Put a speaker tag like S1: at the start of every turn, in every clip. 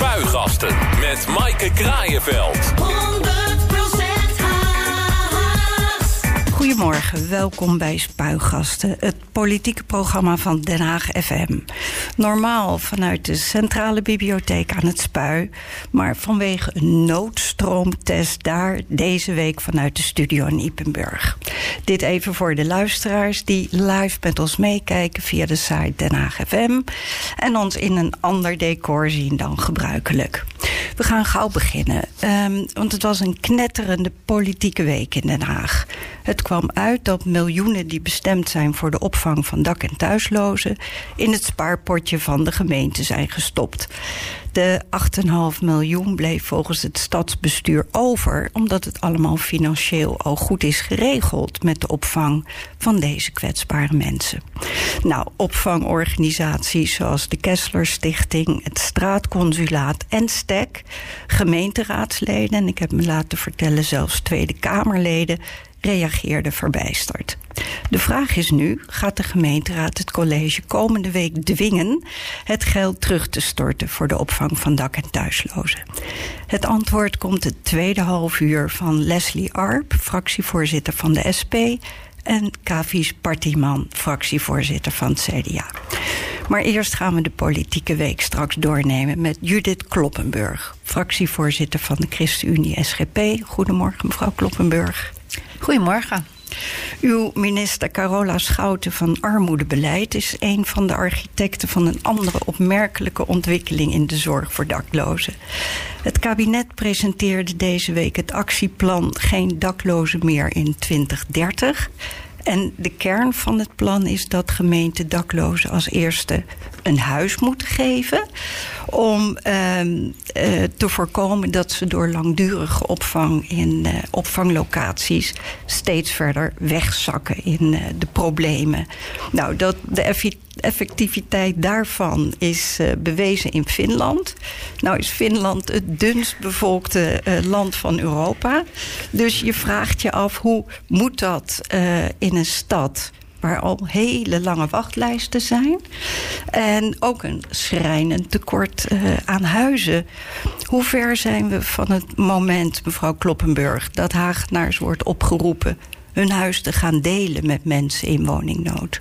S1: Spuigasten met Maaike Kraaienveld.
S2: Goedemorgen, welkom bij Spuigasten, het politieke programma van Den Haag FM. Normaal vanuit de Centrale Bibliotheek aan het Spui, maar vanwege een noodstroomtest daar deze week vanuit de studio in Ipenburg. Dit even voor de luisteraars die live met ons meekijken via de site Den Haag FM en ons in een ander decor zien dan gebruikelijk. We gaan gauw beginnen, um, want het was een knetterende politieke week in Den Haag. Het kwam uit dat miljoenen die bestemd zijn voor de opvang van dak- en thuislozen in het spaarpotje van de gemeente zijn gestopt. De 8,5 miljoen bleef volgens het stadsbestuur over, omdat het allemaal financieel al goed is geregeld met de opvang van deze kwetsbare mensen. Nou, opvangorganisaties zoals de Kessler Stichting, het Straatconsulaat en STEC, gemeenteraadsleden en ik heb me laten vertellen zelfs Tweede Kamerleden reageerde verbijsterd. De vraag is nu: gaat de gemeenteraad het college komende week dwingen het geld terug te storten voor de opvang van dak- en thuislozen? Het antwoord komt het tweede half uur van Leslie Arp, fractievoorzitter van de SP, en Kavies Partiman, fractievoorzitter van het CDA. Maar eerst gaan we de politieke week straks doornemen met Judith Kloppenburg, fractievoorzitter van de ChristenUnie SGP. Goedemorgen, mevrouw Kloppenburg.
S3: Goedemorgen.
S2: Uw minister Carola Schouten van Armoedebeleid is een van de architecten van een andere opmerkelijke ontwikkeling in de zorg voor daklozen. Het kabinet presenteerde deze week het actieplan Geen daklozen meer in 2030. En de kern van het plan is dat gemeenten daklozen als eerste een huis moeten geven. Om uh, uh, te voorkomen dat ze door langdurige opvang in uh, opvanglocaties steeds verder wegzakken in de problemen. Nou, dat de effectiviteit daarvan is uh, bewezen in Finland. Nou is Finland het dunst bevolkte uh, land van Europa. Dus je vraagt je af hoe moet dat uh, in een stad waar al hele lange wachtlijsten zijn. En ook een schrijnend tekort aan huizen. Hoe ver zijn we van het moment, mevrouw Kloppenburg, dat Hagenaars wordt opgeroepen hun huis te gaan delen met mensen in woningnood?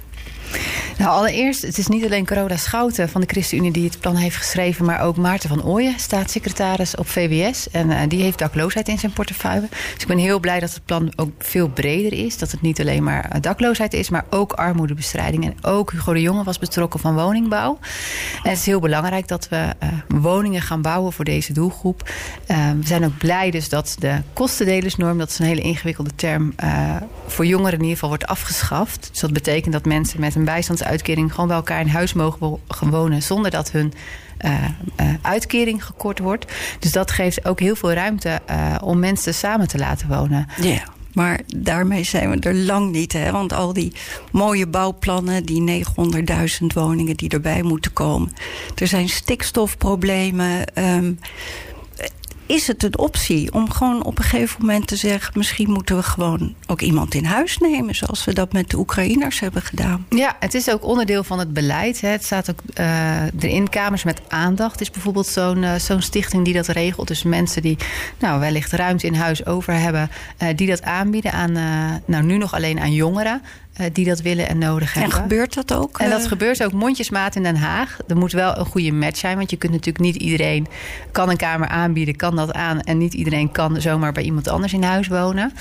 S3: Nou, allereerst, het is niet alleen Carola Schouten van de ChristenUnie die het plan heeft geschreven, maar ook Maarten van Ooyen, staatssecretaris op VWS. En uh, die heeft dakloosheid in zijn portefeuille. Dus ik ben heel blij dat het plan ook veel breder is. Dat het niet alleen maar dakloosheid is, maar ook armoedebestrijding. En ook Hugo de Jonge was betrokken van woningbouw. En het is heel belangrijk dat we uh, woningen gaan bouwen voor deze doelgroep. We zijn ook blij dus dat de kostendelersnorm, dat is een hele ingewikkelde term, voor jongeren in ieder geval wordt afgeschaft. Dus dat betekent dat mensen met een bijstandsuitkering gewoon bij elkaar in huis mogen wonen zonder dat hun uh, uh, uitkering gekort wordt. Dus dat geeft ook heel veel ruimte uh, om mensen samen te laten wonen.
S2: Ja. Maar daarmee zijn we er lang niet. Hè? Want al die mooie bouwplannen, die 900.000 woningen die erbij moeten komen. Er zijn stikstofproblemen. Um, is het een optie om gewoon op een gegeven moment te zeggen: misschien moeten we gewoon ook iemand in huis nemen, zoals we dat met de Oekraïners hebben gedaan?
S3: Ja, het is ook onderdeel van het beleid. Hè. Het staat ook uh, erin. Kamers met aandacht is bijvoorbeeld zo'n uh, zo'n stichting die dat regelt. Dus mensen die nou, wellicht ruimte in huis over hebben, uh, die dat aanbieden aan, nou nu nog alleen aan jongeren die dat willen en nodig hebben.
S2: En gebeurt dat ook?
S3: En dat gebeurt ook mondjesmaat in Den Haag. Er moet wel een goede match zijn, want je kunt natuurlijk niet iedereen kan een kamer aanbieden, kan dat aan en niet iedereen kan zomaar bij iemand anders in huis wonen.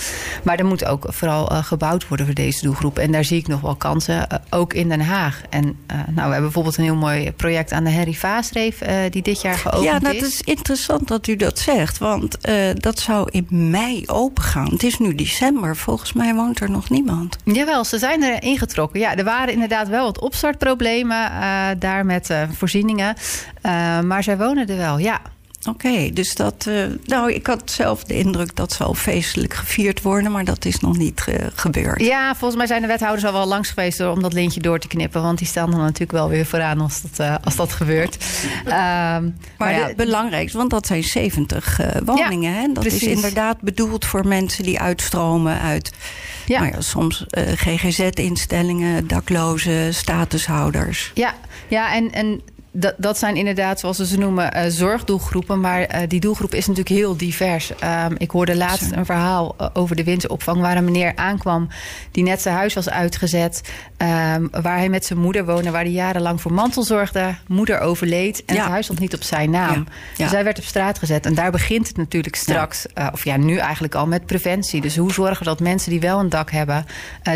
S3: Maar er moet ook vooral uh, gebouwd worden voor deze doelgroep. En daar zie ik nog wel kansen, uh, ook in Den Haag. En uh, nou, we hebben bijvoorbeeld een heel mooi project aan de Harry Vaasreef die dit jaar geopend
S2: is. Ja, dat
S3: is.
S2: is interessant dat u dat zegt, want dat zou in mei opengaan. Het is nu december, volgens mij woont er nog niemand.
S3: Jawel, ze zijn er ingetrokken. Ja, er waren inderdaad wel wat opstartproblemen uh, daar met uh, voorzieningen. Uh, maar zij wonen er wel, ja.
S2: Oké, okay, dus dat. Uh, nou, ik had zelf de indruk dat zal feestelijk gevierd worden, maar dat is nog niet uh, gebeurd.
S3: Ja, volgens mij zijn de wethouders al wel langs geweest om dat lintje door te knippen, want die staan dan natuurlijk wel weer vooraan als dat, uh, als dat gebeurt.
S2: Uh, maar, maar ja, het belangrijkste, want dat zijn 70 woningen, ja, hè? Dat precies. is inderdaad bedoeld voor mensen die uitstromen uit. Ja. Nou ja, soms GGZ-instellingen, daklozen, statushouders.
S3: Ja, ja en, en dat, dat zijn inderdaad, zoals we ze noemen, uh, zorgdoelgroepen. Maar uh, die doelgroep is natuurlijk heel divers. Um, ik hoorde laatst een verhaal uh, over de winteropvang... waar een meneer aankwam die net zijn huis was uitgezet... Um, waar hij met zijn moeder woonde, waar hij jarenlang voor mantel zorgde. Moeder overleed en ja. het huis stond niet op zijn naam. Ja. Ja. Dus hij werd op straat gezet. En daar begint het natuurlijk straks, of ja, nu eigenlijk al met preventie. Dus hoe zorgen we dat mensen die wel een dak hebben...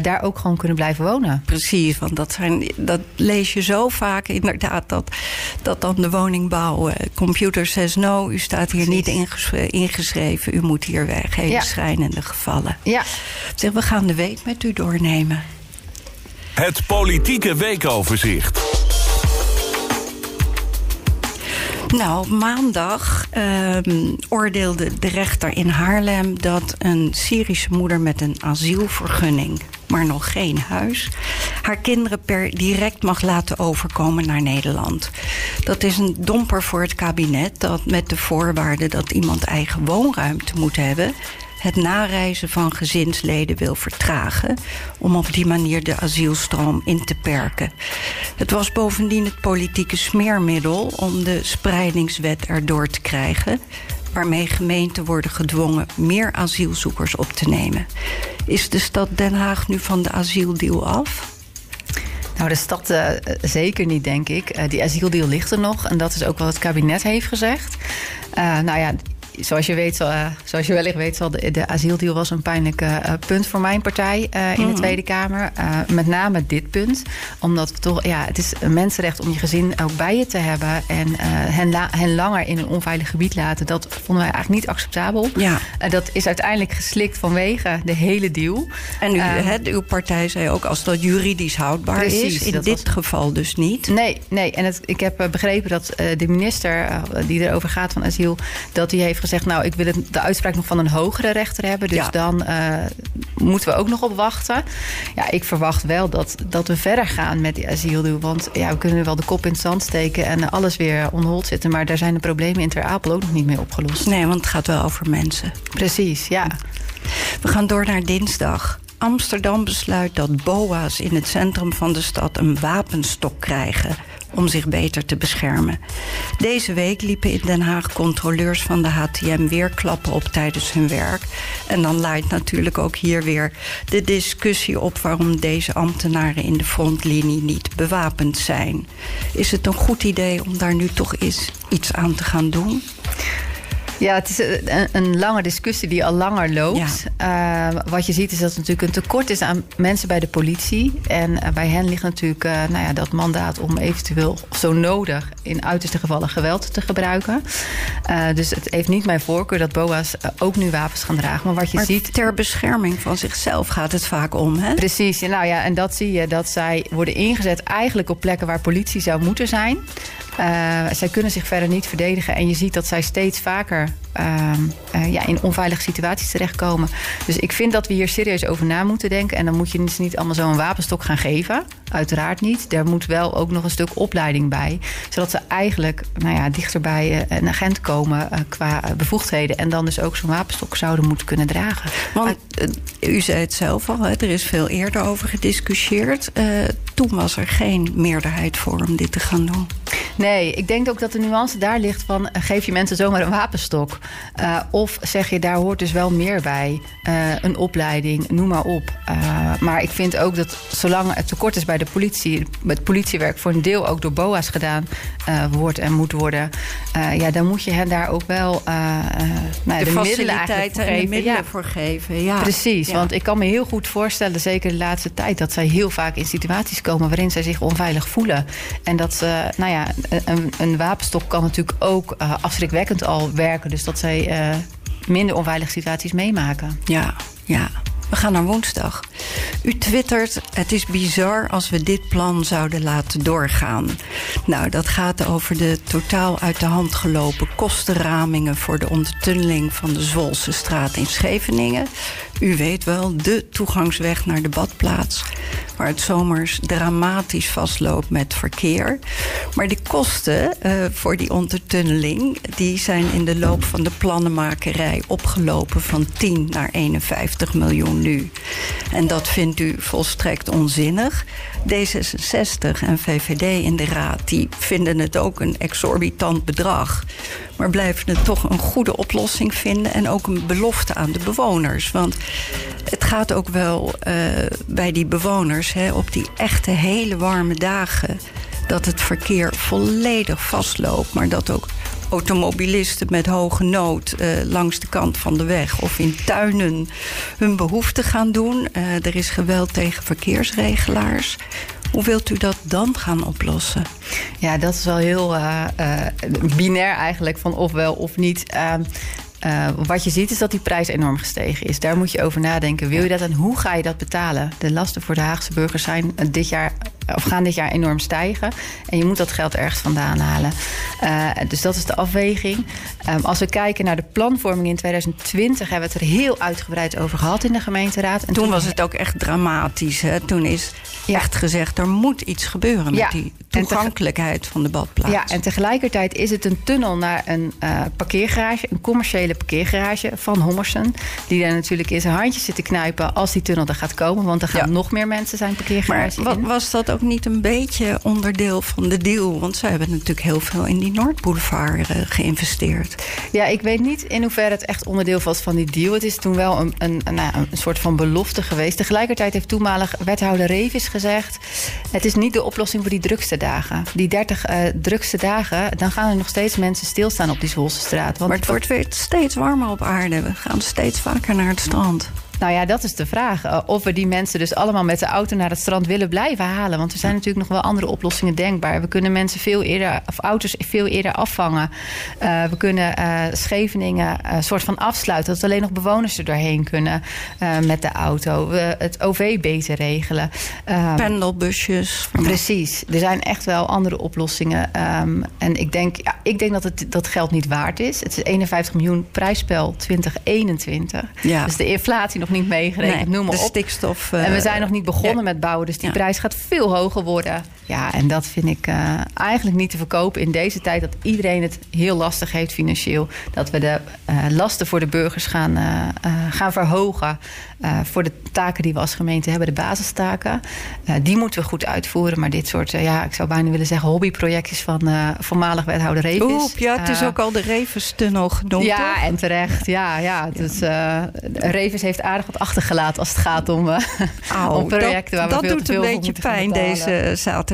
S3: daar ook gewoon kunnen blijven wonen?
S2: Precies, want dat, zijn, dat lees je zo vaak inderdaad... dat dat dan de woningbouw uh, computer says no, u staat hier Precies. niet ingeschreven, u moet hier weg. Hele ja. schrijnende gevallen.
S3: Ja.
S2: Zeg, we gaan de week met u doornemen.
S1: Het politieke weekoverzicht.
S2: Nou, maandag um, oordeelde de rechter in Haarlem dat een Syrische moeder met een asielvergunning, maar nog geen huis, haar kinderen per direct mag laten overkomen naar Nederland. Dat is een domper voor het kabinet dat met de voorwaarde dat iemand eigen woonruimte moet hebben het nareizen van gezinsleden wil vertragen... om op die manier de asielstroom in te perken. Het was bovendien het politieke smeermiddel om de spreidingswet erdoor te krijgen waarmee gemeenten worden gedwongen meer asielzoekers op te nemen. Is de stad Den Haag nu van de asieldeal af?
S3: Nou, de stad uh, zeker niet, denk ik. Uh, die asieldeal ligt er nog. En dat is ook wat het kabinet heeft gezegd. Uh, nou ja, zoals je, weet, uh, zoals je wellicht weet, zal de, de asieldeal was een pijnlijk uh, punt voor mijn partij in mm. de Tweede Kamer. met name dit punt. Omdat toch, ja, het is een mensenrecht om je gezin ook bij je te hebben. En hen, la, hen langer in een onveilig gebied laten. Dat vonden wij eigenlijk niet acceptabel.
S2: Ja.
S3: dat is uiteindelijk geslikt vanwege de hele deal.
S2: En u, het, uw partij zei ook als dat juridisch houdbaar
S3: precies,
S2: is. In dit was... geval dus niet.
S3: Nee, nee. en het, ik heb begrepen dat de minister die erover gaat van asiel, dat die heeft gezegd, nou, ik wil het, de uitspraak nog van een hogere rechter hebben. Dus ja. dan uh, moeten we ook nog op wachten. Ja, ik verwacht wel dat, dat we verder gaan met die asielduw. Want ja, we kunnen wel de kop in het zand steken en alles weer onhold zitten. Maar daar zijn de problemen in Ter Apel ook nog niet mee opgelost.
S2: Nee, want het gaat wel over mensen.
S3: Precies, ja.
S2: We gaan door naar dinsdag. Amsterdam besluit dat BOA's in het centrum van de stad een wapenstok krijgen om zich beter te beschermen. Deze week liepen in Den Haag controleurs van de HTM weer klappen op tijdens hun werk. En dan leidt natuurlijk ook hier weer de discussie op waarom deze ambtenaren in de frontlinie niet bewapend zijn. Is het een goed idee om daar nu toch eens iets aan te gaan doen?
S3: Ja, het is een, een, lange discussie die al langer loopt. Ja. Uh, wat je ziet is dat er natuurlijk een tekort is aan mensen bij de politie. En uh, bij hen ligt natuurlijk uh, nou ja, dat mandaat om eventueel zo nodig... in uiterste gevallen geweld te gebruiken. dus het heeft niet mijn voorkeur dat BOA's ook nu wapens gaan dragen. Maar wat je
S2: maar
S3: ziit...
S2: ter bescherming van zichzelf gaat het vaak om, hè?
S3: Precies, nou ja, en dat zie je dat zij worden ingezet... eigenlijk op plekken waar politie zou moeten zijn... Uh, zij kunnen zich verder niet verdedigen. En je ziet dat zij steeds vaker ja, in onveilige situaties terechtkomen. Dus ik vind dat we hier serieus over na moeten denken. En dan moet je dus niet allemaal zo'n wapenstok gaan geven. Uiteraard niet. Er moet wel ook nog een stuk opleiding bij. Zodat ze eigenlijk nou ja, dichter bij een agent komen qua bevoegdheden. En dan dus ook zo'n wapenstok zouden moeten kunnen dragen.
S2: Want u zei het zelf al, er is veel eerder over gediscussieerd. toen was er geen meerderheid voor om dit te gaan doen.
S3: Nee, ik denk ook dat de nuance daar ligt van... geef je mensen zomaar een wapenstok? Uh, of zeg je, daar hoort dus wel meer bij. Uh, een opleiding, noem maar op. Uh, maar ik vind ook dat zolang het tekort is bij de politie... het politiewerk voor een deel ook door BOA's gedaan wordt en moet worden... ja, dan moet je hen daar ook wel
S2: nou, de, de middelen eigenlijk voor geven. middelen ja. voor geven. Ja.
S3: Precies,
S2: ja.
S3: want ik kan me heel goed voorstellen... zeker de laatste tijd, dat zij heel vaak in situaties komen... waarin zij zich onveilig voelen. En dat ze, nou ja een, een, wapenstok kan natuurlijk ook afschrikwekkend al werken. Dus dat zij uh, minder onveilige situaties meemaken.
S2: Ja, ja. We gaan naar woensdag. U twittert: Het is bizar als we dit plan zouden laten doorgaan. Nou, dat gaat over de totaal uit de hand gelopen kostenramingen voor de ondertunneling van de Zwolse straat in Scheveningen. U weet wel, de toegangsweg naar de badplaats. waar het zomers dramatisch vastloopt met verkeer. Maar die kosten uh, voor die ondertunneling... die zijn in de loop van de plannenmakerij opgelopen... van 10 naar 51 miljoen nu. En dat vindt u volstrekt onzinnig. D66 en VVD in de Raad die vinden het ook een exorbitant bedrag maar blijven het toch een goede oplossing vinden en ook een belofte aan de bewoners. Want het gaat ook wel uh, bij die bewoners hè, op die echte hele warme dagen dat het verkeer volledig vastloopt, maar dat ook automobilisten met hoge nood uh, langs de kant van de weg of in tuinen hun behoeften gaan doen. Uh, er is geweld tegen verkeersregelaars. Hoe wilt u dat dan gaan oplossen?
S3: Ja, dat is wel heel binair eigenlijk, van ofwel of niet. Uh, wat je ziet is dat die prijs enorm gestegen is. Daar moet je over nadenken. Wil je dat en hoe ga je dat betalen? De lasten voor de Haagse burgers zijn dit jaar of gaan dit jaar enorm stijgen. En je moet dat geld ergens vandaan halen. Uh, dus dat is de afweging. Um, als we kijken naar de planvorming in 2020, hebben we het er heel uitgebreid over gehad in de gemeenteraad.
S2: En toen, toen was het ook echt dramatisch. Hè? Toen is ja. echt gezegd, er moet iets gebeuren ja. met die toegankelijkheid van de badplaats.
S3: Ja, en tegelijkertijd is het een tunnel naar een uh, parkeergarage, een commerciële parkeergarage van Hommersen. Die daar natuurlijk in zijn handjes zit te knijpen als die tunnel er gaat komen. Want er gaan ja. nog meer mensen zijn parkeergarage
S2: maar
S3: in.
S2: was dat ook niet een beetje onderdeel van de deal? Want zij hebben natuurlijk heel veel in die Noordboulevard uh, geïnvesteerd.
S3: Ja, ik weet niet in hoeverre het echt onderdeel was van die deal. Het is toen wel een, een, een, nou, een soort van belofte geweest. Tegelijkertijd heeft toenmalig wethouder Revis gezegd... het is niet de oplossing voor die drukste dagen. Die 30 uh, drukste dagen, dan gaan er nog steeds mensen stilstaan op die Zwolse straat.
S2: Want maar het wordt weer steeds warmer op aarde. We gaan steeds vaker naar het strand.
S3: Nou ja, dat is de vraag. Uh, of we die mensen dus allemaal met de auto naar het strand willen blijven halen. Want er zijn natuurlijk nog wel andere oplossingen denkbaar. We kunnen mensen veel eerder, of auto's veel eerder afvangen. Uh, we kunnen uh, Scheveningen een soort van afsluiten. Dat alleen nog bewoners er doorheen kunnen met de auto. We het OV beter regelen.
S2: Pendelbusjes.
S3: Precies. Er zijn echt wel andere oplossingen. Um, en ik denk, ja, ik denk dat het dat geld niet waard is. Het is 51 miljoen prijsspel 2021. Ja. Dus de inflatie nog niet meegerekend,
S2: nee,
S3: noem maar
S2: de
S3: op.
S2: stikstof.
S3: En we zijn nog niet begonnen ja. met bouwen, dus die ja. prijs gaat veel hoger worden. Ja, en dat vind ik uh, eigenlijk niet te verkopen in deze tijd dat iedereen het heel lastig heeft financieel. Dat we de uh, lasten voor de burgers gaan, gaan verhogen. voor de taken die we als gemeente hebben, de basistaken. die moeten we goed uitvoeren. Maar dit soort, ja, ik zou bijna willen zeggen, hobbyprojectjes van voormalig wethouder Revis.
S2: Oep, ja, het is ook al de Revis-tunnel genoemd.
S3: Ja,
S2: toch?
S3: en terecht. Ja, ja. Dus, Revis heeft aardig wat achtergelaten als het gaat om, om projecten
S2: dat,
S3: waar we
S2: dat
S3: veel
S2: doet een beetje pijn deze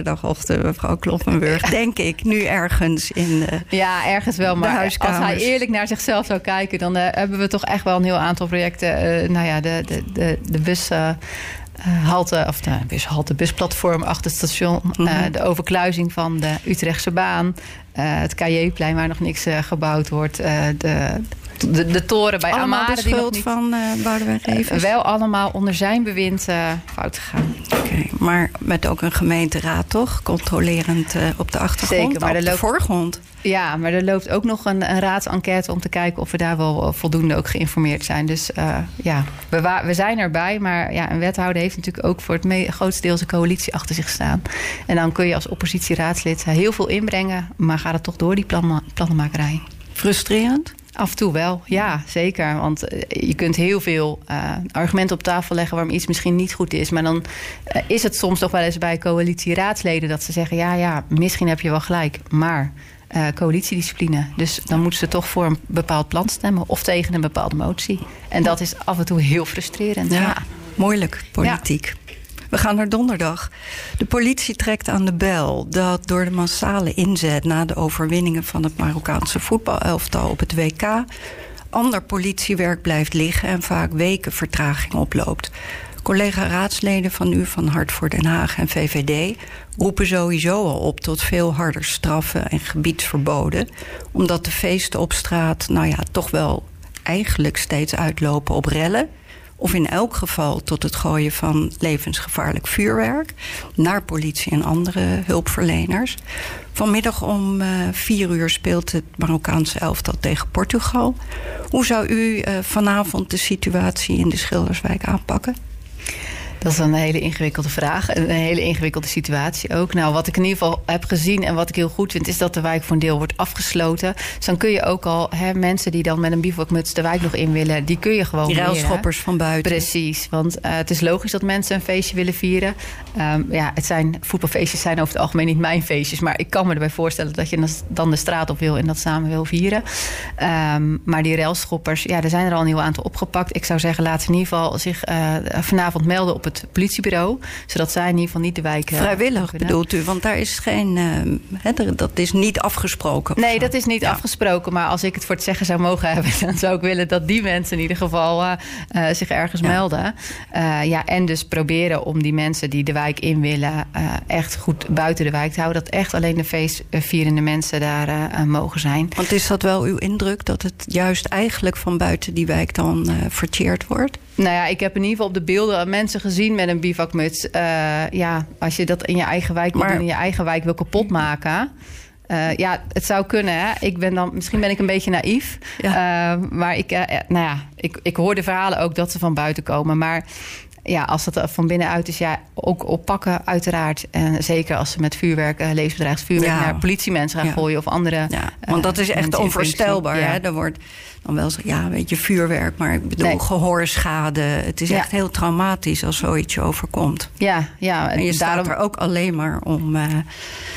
S2: zaterdagochtend, mevrouw Kloppenburg. denk ik, nu ergens in de
S3: Ja, ergens wel. Maar als hij eerlijk naar zichzelf zou kijken... dan uh, hebben we toch echt wel een heel aantal projecten. Uh, nou ja, de, de, de, de bus... Uh, halte, of de bushalte, busplatform achter het station. Mm -hmm. de overkluizing van de Utrechtse baan. Uh, het KJ-plein waar nog niks uh, gebouwd wordt. de, de, de toren bij
S2: allemaal
S3: Amare.
S2: de schuld die nog niet, van uh, Boudewijn Revers?
S3: wel allemaal onder zijn bewind fout gegaan.
S2: Okay, maar met ook een gemeenteraad, toch? Controlerend op de achtergrond,
S3: Zeker, maar
S2: op de voorgrond.
S3: Ja, maar er loopt ook nog een, een raadsenquête om te kijken of we daar wel voldoende ook geïnformeerd zijn. Dus ja, we, we, zijn erbij. Maar ja, een wethouder heeft natuurlijk ook voor het grootste deel zijn coalitie achter zich staan. En dan kun je als oppositieraadslid heel veel inbrengen, maar gaat het toch door die plan, plannenmakerij.
S2: Frustrerend?
S3: Af en toe wel, ja, zeker. Want je kunt heel veel uh, argumenten op tafel leggen waarom iets misschien niet goed is. Maar dan uh, is het soms toch wel eens bij coalitieraadsleden dat ze zeggen: ja, ja, misschien heb je wel gelijk, maar. Uh, coalitiediscipline. Dus dan moeten ze toch voor een bepaald plan stemmen of tegen een bepaalde motie. En dat is af en toe heel frustrerend.
S2: Ja, ja. moeilijk, politiek. Ja. We gaan naar donderdag. De politie trekt aan de bel dat door de massale inzet na de overwinningen van het Marokkaanse voetbalelftal op het WK ander politiewerk blijft liggen en vaak weken vertraging oploopt. Collega-raadsleden van u van Hart voor Den Haag en VVD roepen sowieso al op tot veel harder straffen en gebiedsverboden, omdat de feesten op straat, nou ja, toch wel eigenlijk steeds uitlopen op rellen of in elk geval tot het gooien van levensgevaarlijk vuurwerk naar politie en andere hulpverleners. Vanmiddag om uh, vier uur speelt het Marokkaanse elftal tegen Portugal. Hoe zou u uh, vanavond de situatie in de Schilderswijk aanpakken?
S3: Dat is een hele ingewikkelde vraag. Een hele ingewikkelde situatie ook. Nou, wat ik in ieder geval heb gezien en wat ik heel goed vind... is dat de wijk voor een deel wordt afgesloten. Dus dan kun je ook al hè, mensen die dan met een bivakmuts de wijk nog in willen... die kun je gewoon
S2: Die ruilschoppers van buiten.
S3: Precies, want uh, het is logisch dat mensen een feestje willen vieren. Um, ja, het zijn, voetbalfeestjes zijn over het algemeen niet mijn feestjes... maar ik kan me erbij voorstellen dat je dan de straat op wil... en dat samen wil vieren. Um, maar die ruilschoppers, ja, er zijn er al een heel aantal opgepakt. Ik zou zeggen, laat in ieder geval zich uh, vanavond melden op het politiebureau. Zodat zij in ieder geval niet de wijk. Uh,
S2: Vrijwillig bedoelt u? Want daar is geen. He, dat is niet afgesproken.
S3: Nee, dat is niet ja. afgesproken. Maar als ik het voor het zeggen zou mogen hebben, dan zou ik willen dat die mensen in ieder geval uh, zich ergens ja. melden. ja, en dus proberen om die mensen die de wijk in willen, echt goed buiten de wijk te houden. Dat echt alleen de feestvierende mensen daar mogen zijn.
S2: Want is dat wel uw indruk dat het juist eigenlijk van buiten die wijk dan verteerd wordt?
S3: Nou ja, ik heb in ieder geval op de beelden mensen gezien met een bivakmuts. Uh, ja, als je dat in je eigen wijk maar... in je eigen wijk wil kapotmaken. Uh, ja, het zou kunnen. Hè? Ik ben dan, misschien ben ik een beetje naïef. Ja. Uh, maar ik, nou ja, ik, ik hoor de verhalen ook dat ze van buiten komen. Maar ja, als dat van binnenuit is, ja, ook oppakken uiteraard. En zeker als ze met vuurwerk, uh, levensbedreigsvuurwerk... Ja. naar politiemensen gaan ja. gooien of andere...
S2: Ja, want dat is echt onvoorstelbaar. Hè? Er wordt dan wel zo, ja, weet je, vuurwerk, maar ik bedoel nee. gehoorschade. Het is echt heel traumatisch als zoiets je overkomt.
S3: Ja, ja.
S2: En je daarom, staat er ook alleen maar om... Uh,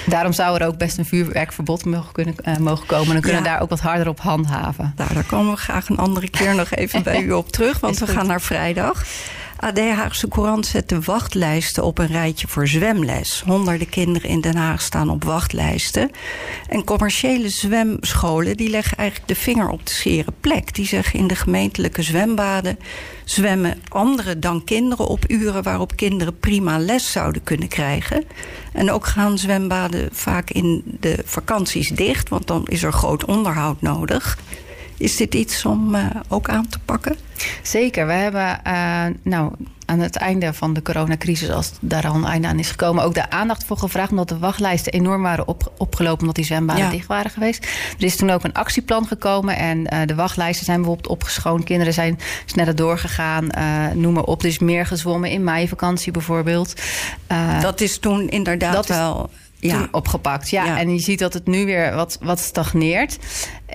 S3: daarom zou er ook best een vuurwerkverbod mogen, kunnen, uh, mogen komen. Dan kunnen we daar ook wat harder op handhaven.
S2: Nou, daar komen we graag een andere keer nog even bij u op terug, want we gaan naar vrijdag. AD Haagse Courant zet de wachtlijsten op een rijtje voor zwemles. Honderden kinderen in Den Haag staan op wachtlijsten. En commerciële zwemscholen die leggen eigenlijk de vinger op de zere plek. Die zeggen in de gemeentelijke zwembaden zwemmen anderen dan kinderen op uren waarop kinderen prima les zouden kunnen krijgen. En ook gaan zwembaden vaak in de vakanties dicht, want dan is er groot onderhoud nodig. Is dit iets om uh, ook aan te pakken?
S3: Zeker. We hebben uh, nou, aan het einde van de coronacrisis, als daar al een einde aan is gekomen, ook de aandacht voor gevraagd. Omdat de wachtlijsten enorm waren op, opgelopen, omdat die zwembaden ja. dicht waren geweest. Er is toen ook een actieplan gekomen en uh, de wachtlijsten zijn bijvoorbeeld opgeschoond. Kinderen zijn sneller doorgegaan, uh, noem maar op. Er is meer gezwommen in meivakantie bijvoorbeeld.
S2: Dat is toen inderdaad wel.
S3: Ja. opgepakt. Ja. ja. en je ziet dat het nu weer wat, wat stagneert.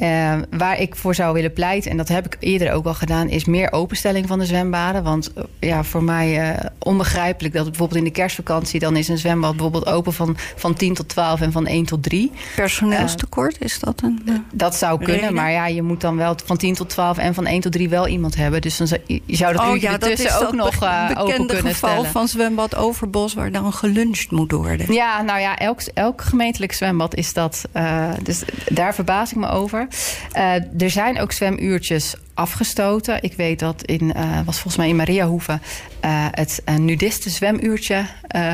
S3: Uh, waar ik voor zou willen pleiten, en dat heb ik eerder ook al gedaan, is meer openstelling van de zwembaden. Want uh, ja, voor mij uh, onbegrijpelijk dat bijvoorbeeld in de kerstvakantie dan is een zwembad bijvoorbeeld open van, van 10 tot 12 en van 1 tot 3.
S2: Personeelstekort, is dat een.
S3: dat zou kunnen, reden? maar ja, je moet dan wel van 10 tot 12 en van 1 tot 3 wel iemand hebben. Dus dan zou, je zou dat
S2: oh, ja,
S3: ook nog open kunnen
S2: geval
S3: stellen.
S2: van zwembad Overbos waar dan geluncht moet worden.
S3: Ja, nou ja, elk, elk gemeentelijk zwembad is dat. Dus daar verbaas ik me over. Uh, er zijn ook zwemuurtjes afgestoten. Ik weet dat in, uh, was volgens mij in Mariahoeve uh, het uh, nudiste zwemuurtje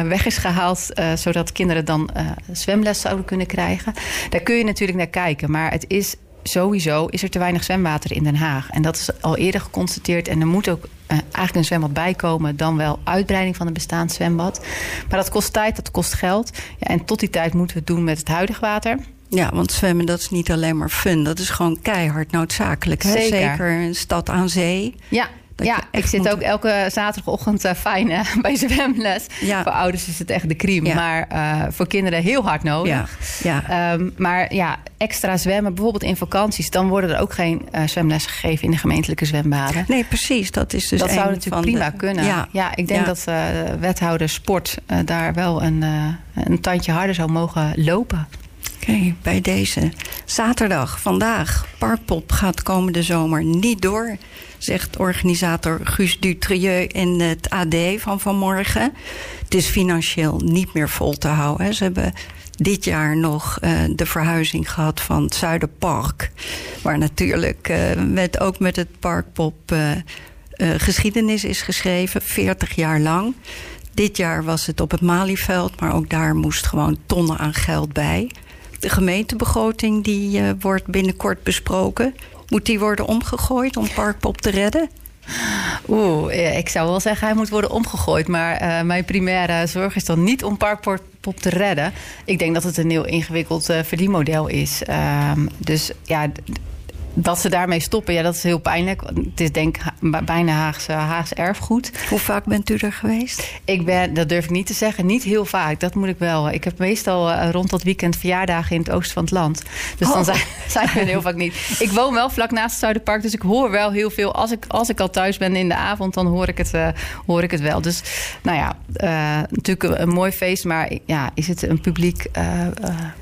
S3: weg is gehaald. zodat kinderen dan zwemles zouden kunnen krijgen. Daar kun je natuurlijk naar kijken. Maar het is sowieso is er te weinig zwemwater in Den Haag. En dat is al eerder geconstateerd. En er moet ook eigenlijk een zwembad bijkomen... dan wel uitbreiding van een bestaand zwembad. Maar dat kost tijd, dat kost geld. Ja, en tot die tijd moeten we het doen met het huidige water...
S2: Ja, want zwemmen dat is niet alleen maar fun. Dat is gewoon keihard noodzakelijk. Hè?
S3: Zeker.
S2: Zeker een stad aan zee.
S3: Ja, ja, ik zit moet... ook elke zaterdagochtend uh, fijn uh, bij zwemles. Ja. Voor ouders is het echt de crime. Ja. Maar uh, voor kinderen heel hard nodig.
S2: Ja.
S3: Ja. Um, maar ja, extra zwemmen, bijvoorbeeld in vakanties... dan worden er ook geen zwemlessen gegeven in de gemeentelijke zwembaden.
S2: Nee, precies. Dat is dus
S3: Dat zou natuurlijk prima
S2: de...
S3: kunnen. Ja, ja ik denk dat wethouder sport daar wel een, een tandje harder zou mogen lopen.
S2: Oké, bij deze. Zaterdag, vandaag. Parkpop gaat komende zomer niet door, zegt organisator Guus Dutrieu in het AD van vanmorgen. Het is financieel niet meer vol te houden. Ze hebben dit jaar nog uh, de verhuizing gehad van het Zuiderpark. Waar natuurlijk uh, met, ook met het Parkpop uh, geschiedenis is geschreven, 40 jaar lang. Dit jaar was het op het Malieveld, maar ook daar moest gewoon tonnen aan geld bij. De gemeentebegroting die uh, wordt binnenkort besproken. Moet die worden omgegooid om Parkpop te redden?
S3: Oeh, ik zou wel zeggen hij moet worden omgegooid. Maar uh, mijn primaire zorg is dan niet om Parkpop te redden. Ik denk dat het een heel ingewikkeld uh, verdienmodel is. Um, dus ja, dat ze daarmee stoppen, ja, dat is heel pijnlijk. Het is denk ik bijna Haagse, Haagse erfgoed.
S2: Hoe vaak bent u er geweest?
S3: Ik ben, dat durf ik niet te zeggen, niet heel vaak. Dat moet ik wel. Ik heb meestal uh, rond dat weekend verjaardagen in het oosten van het land. Dus oh. dan zijn, zijn we heel vaak niet. Ik woon wel vlak naast het Zuiderpark, dus ik hoor wel heel veel. Als ik, als ik al thuis ben in de avond, dan hoor ik het, uh, hoor ik het wel. Dus nou ja, uh, natuurlijk een, mooi feest, maar ja, is het een publiek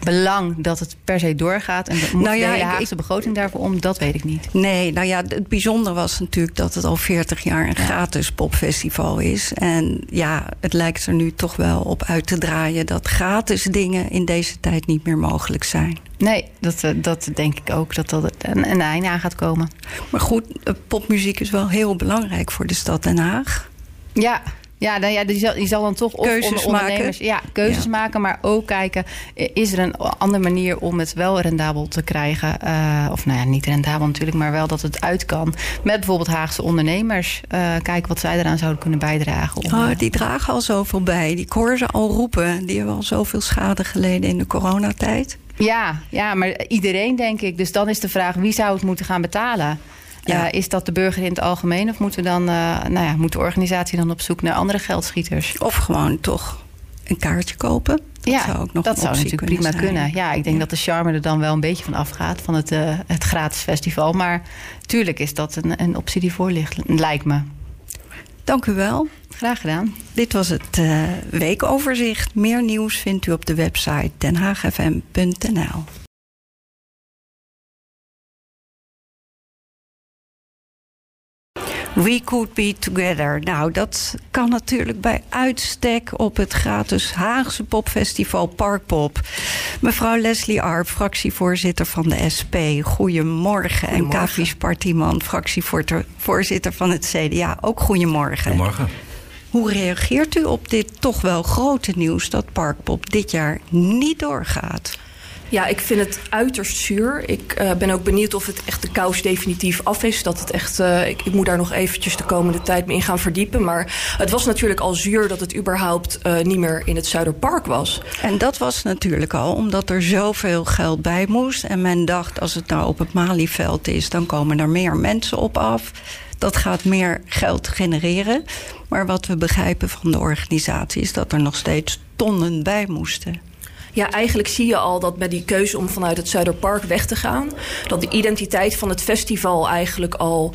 S3: belang dat het per se doorgaat? En moet nou ja, de Haagse ik, begroting daarvoor om? Dat weet ik niet.
S2: Nee, nou ja, het bijzondere was natuurlijk dat het al 40 jaar een gratis popfestival is. En ja, het lijkt er nu toch wel op uit te draaien dat gratis dingen in deze tijd niet meer mogelijk zijn.
S3: Nee, dat, eh, dat denk ik ook, dat dat een, een einde aan gaat komen.
S2: Maar goed, eh, popmuziek is wel heel belangrijk voor de stad Den Haag.
S3: Ja, ja, nou ja die, zal, die zal dan toch
S2: keuzes
S3: ondernemers maken. Ja, keuzes maken, maar ook kijken... is er een andere manier om het wel rendabel te krijgen? Uh, of nou ja, niet rendabel natuurlijk, maar wel dat het uit kan. Met bijvoorbeeld Haagse ondernemers. Uh, kijken wat zij eraan zouden kunnen bijdragen.
S2: Om, oh, die dragen al zoveel bij. Die hoor ze al roepen. Die hebben al zoveel schade geleden in de coronatijd.
S3: Ja, ja, maar iedereen denk ik. Dus dan is de vraag, wie zou het moeten gaan betalen? Ja. is dat de burger in het algemeen? Of moeten dan, uh, nou ja, moet de organisatie dan op zoek naar andere geldschieters?
S2: Of gewoon toch een kaartje kopen?
S3: Dat ja, zou ook nog dat zou natuurlijk prima kunnen. Ja, ik denk dat de charme er dan wel een beetje van afgaat van het, uh, het gratis festival. Maar tuurlijk is dat een, een optie die voor ligt, lijkt me.
S2: Dank u wel.
S3: Graag gedaan.
S2: Dit was het uh, weekoverzicht. Meer nieuws vindt u op de website denhaagfm.nl. We Could Be Together. Nou, dat kan natuurlijk bij uitstek op het gratis Haagse popfestival Parkpop. Mevrouw Leslie Arp, fractievoorzitter van de SP. Goedemorgen. En Kavies Partiman, fractievoorzitter van het CDA. Ook goedemorgen.
S4: Goedemorgen.
S2: Hoe reageert u op dit toch wel grote nieuws dat Parkpop dit jaar niet doorgaat?
S5: Ja, ik vind het uiterst zuur. Ik uh, ben ook benieuwd of het echt de kous definitief af is. Dat het echt, uh, ik, moet daar nog eventjes de komende tijd mee in gaan verdiepen. Maar het was natuurlijk al zuur dat het überhaupt uh, niet meer in het Zuiderpark was.
S2: En dat was natuurlijk al omdat er zoveel geld bij moest. En men dacht, als het nou op het Malieveld is, dan komen er meer mensen op af. Dat gaat meer geld genereren. Maar wat we begrijpen van de organisatie is dat er nog steeds tonnen bij moesten.
S5: Ja, eigenlijk zie je al dat met die keuze om vanuit het Zuiderpark weg te gaan, dat de identiteit van het festival eigenlijk al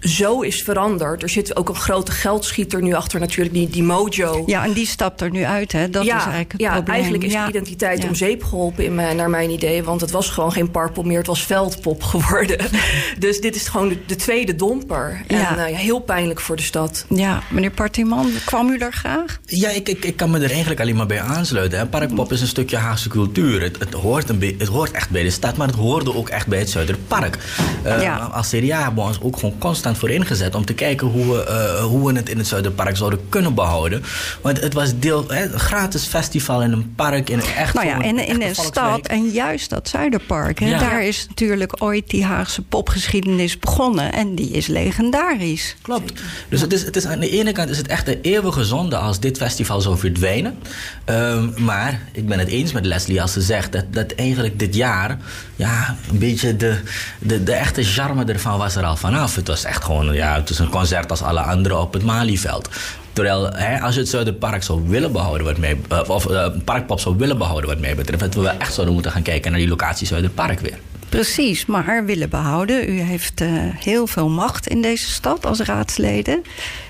S5: zo is veranderd. Er zit ook een grote geldschieter nu achter natuurlijk, die, die Mojo.
S2: Ja, en die stapt er nu uit, hè? Dat
S5: ja,
S2: is eigenlijk het
S5: ja,
S2: probleem.
S5: eigenlijk is de identiteit om zeep geholpen, in mijn, naar mijn idee. Want het was gewoon geen parkpop meer, het was veldpop geworden. dus dit is gewoon de, tweede domper. En uh, heel pijnlijk voor de stad.
S2: Ja, meneer Partiman, kwam u daar graag?
S4: Ja, ik, ik, ik kan me er eigenlijk alleen maar bij aansluiten. Hè. Parkpop is een stukje Haagse cultuur. Het, het, hoort een het hoort echt bij de stad, maar het hoorde ook echt bij het Zuiderpark. Uh, als CDA hebben we ons ook gewoon constant voor ingezet om te kijken hoe we, uh, hoe we het in het Zuiderpark zouden kunnen behouden. Want het was deel, hè, een gratis festival in een park, in een echt.
S2: Nou ja, in, in een stad en juist dat Zuiderpark. Hè, Daar is natuurlijk ooit die Haagse popgeschiedenis begonnen en die is legendarisch.
S4: Klopt. Dus het is, het is aan de ene kant is het echt een eeuwige zonde als dit festival zou verdwijnen. Um, maar ik ben het eens met Leslie als ze zegt dat, dat eigenlijk dit jaar ja, een beetje de, de, de echte charme ervan was er al vanaf. Het was echt gewoon ja, het is een concert als alle andere op het Malieveld. Terwijl hè, als je het Zuiderpark zou willen behouden, wat mij, of uh, Parkpop zou willen behouden, wat mij betreft, dat we wel echt zouden moeten gaan kijken naar die locatie Zuiderpark weer.
S2: Precies, maar willen behouden. U heeft uh, heel veel macht in deze stad als raadsleden.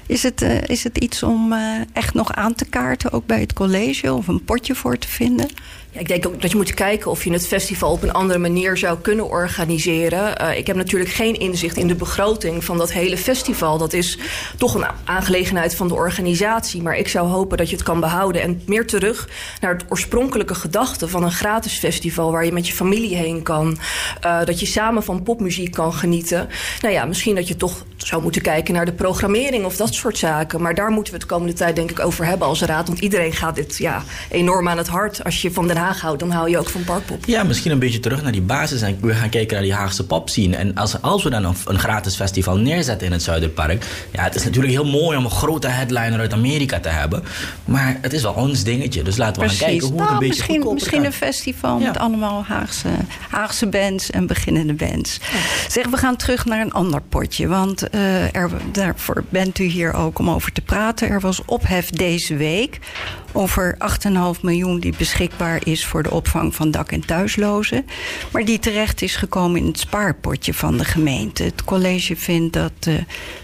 S2: Is het, uh, is het iets om echt nog aan te kaarten, ook bij het college, of een potje voor te vinden?
S5: Ik denk ook dat je moet kijken of je het festival op een andere manier zou kunnen organiseren. Uh, ik heb natuurlijk geen inzicht in de begroting van dat hele festival. Dat is toch een aangelegenheid van de organisatie. Maar ik zou hopen dat je het kan behouden. En meer terug naar het oorspronkelijke gedachte van een gratis festival. Waar je met je familie heen kan. Uh, dat je samen van popmuziek kan genieten. Nou ja, misschien dat je toch zou moeten kijken naar de programmering of dat soort zaken. Maar daar moeten we het komende tijd denk ik over hebben als raad. Want iedereen gaat dit ja, enorm aan het hart. Als je van Den Haag houdt, dan hou je ook van Parkpop.
S4: Ja, misschien een beetje terug naar die basis. En we gaan kijken naar die Haagse pop zien. En als, als we dan een, een gratis festival neerzetten in het Zuiderpark. Ja, het is natuurlijk heel mooi om een grote headliner uit Amerika te hebben. Maar het is wel ons dingetje. Dus laten we gaan kijken hoe het een
S2: Nou,
S4: beetje
S2: misschien,
S4: kan.
S2: een festival
S4: Ja.
S2: met allemaal Haagse, Haagse bands en beginnende bands. Zeg, we gaan terug naar een ander potje. Want eh, er, daarvoor bent u hier ook om over te praten. Er was ophef deze week over 8,5 miljoen die beschikbaar is voor de opvang van dak- en thuislozen. Maar die terecht is gekomen in het spaarpotje van de gemeente. Het college vindt dat eh,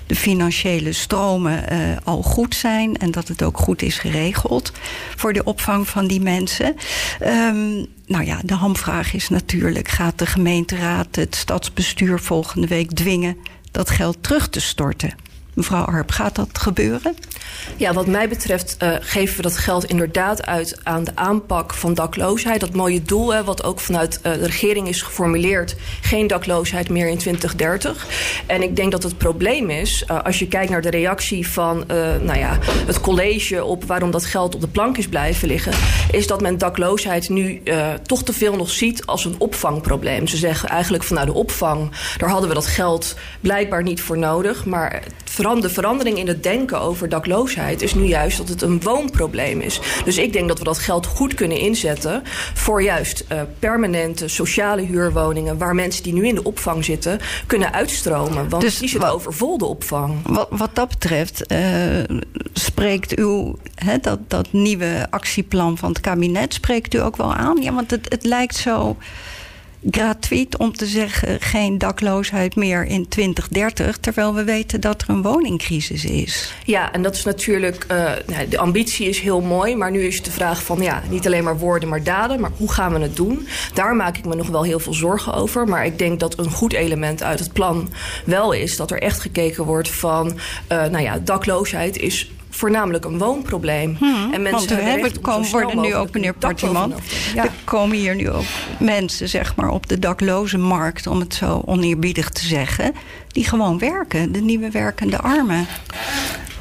S2: de financiële stromen eh, al goed zijn en dat het ook goed is geregeld voor de opvang van die mensen. Ehm, nou ja, de hamvraag is natuurlijk: gaat de gemeenteraad het stadsbestuur volgende week dwingen dat geld terug te storten? Mevrouw Arp, gaat dat gebeuren?
S5: Ja, wat mij betreft eh, geven we dat geld inderdaad uit aan de aanpak van dakloosheid. Dat mooie doel, hè, wat ook vanuit eh, de regering is geformuleerd: geen dakloosheid meer in 2030. En ik denk dat het probleem is, eh, als je kijkt naar de reactie van nou ja, het college op waarom dat geld op de plank is blijven liggen, is dat men dakloosheid nu toch te veel nog ziet als een opvangprobleem. Ze zeggen eigenlijk van nou, de opvang, daar hadden we dat geld blijkbaar niet voor nodig. Maar de verandering in het denken over dakloosheid is nu juist dat het een woonprobleem is. Dus ik denk dat we dat geld goed kunnen inzetten voor juist eh, permanente sociale huurwoningen waar mensen die nu in de opvang zitten kunnen uitstromen. Want
S2: Dus
S5: die zitten overvol de opvang.
S2: Wat, wat dat betreft eh, spreekt u dat, dat nieuwe actieplan van het kabinet spreekt u ook wel aan? Ja, want het, het lijkt zo gratuit om te zeggen geen dakloosheid meer in 2030, terwijl we weten dat er een woningcrisis is.
S5: Ja, en dat is natuurlijk, eh, nou, de ambitie is heel mooi, maar nu is de vraag van ja, niet alleen maar woorden, maar daden, maar hoe gaan we het doen? Daar maak ik me nog wel heel veel zorgen over, maar ik denk dat een goed element uit het plan wel is dat er echt gekeken wordt van, eh, nou ja, dakloosheid is voornamelijk een woonprobleem. en
S2: Hmm, Want
S5: hebben zo
S2: komen, worden nu ook, meneer.
S5: Ja.
S2: er komen hier nu ook mensen zeg maar, op de dakloze markt, om het zo oneerbiedig te zeggen, die gewoon werken, de nieuwe werkende armen.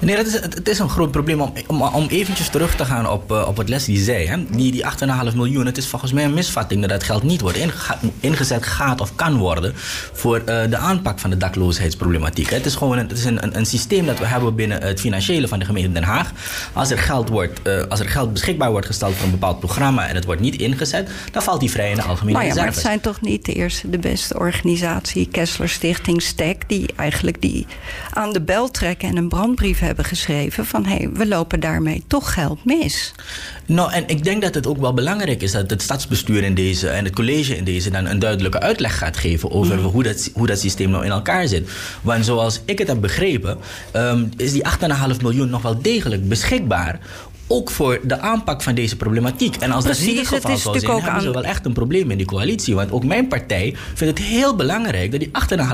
S4: Nee, dat is, het, het is een groot probleem om, om, om eventjes terug te gaan op, eh, op wat Leslie zei. Hè? Die, die 8,5 miljoen, het is volgens mij een misvatting dat dat geld niet wordt inge- ingezet, gaat of kan worden voor eh, de aanpak van de dakloosheidsproblematiek. hè. Het is gewoon een, het is een, een, een systeem dat we hebben binnen het financiële van de gemeente Den Haag. Als er geld, wordt, eh, als er geld beschikbaar wordt gesteld voor een bepaald programma en het wordt niet ingezet, dan valt die vrij in de algemene
S2: Nou ja, maar het zijn toch niet de eerste, de beste organisatie, Kessler Stichting STEC, die eigenlijk die aan de bel trekken en een brandbrief hebben geschreven van hé, hey, we lopen daarmee toch geld mis.
S4: Nou, en ik denk dat het ook wel belangrijk is dat het stadsbestuur in deze en het college in deze dan een duidelijke uitleg gaat geven over hoe, dat, hoe dat systeem nou in elkaar zit. Want zoals ik het heb begrepen, ehm, is die 8,5 miljoen nog wel degelijk beschikbaar. Ook voor de aanpak van deze problematiek. En als dat niet
S2: Precies,
S4: het
S2: het
S4: geval
S2: is
S4: zou zijn,
S2: ook
S4: hebben ze wel echt een probleem in die coalitie. Want ook mijn partij vindt het heel belangrijk dat die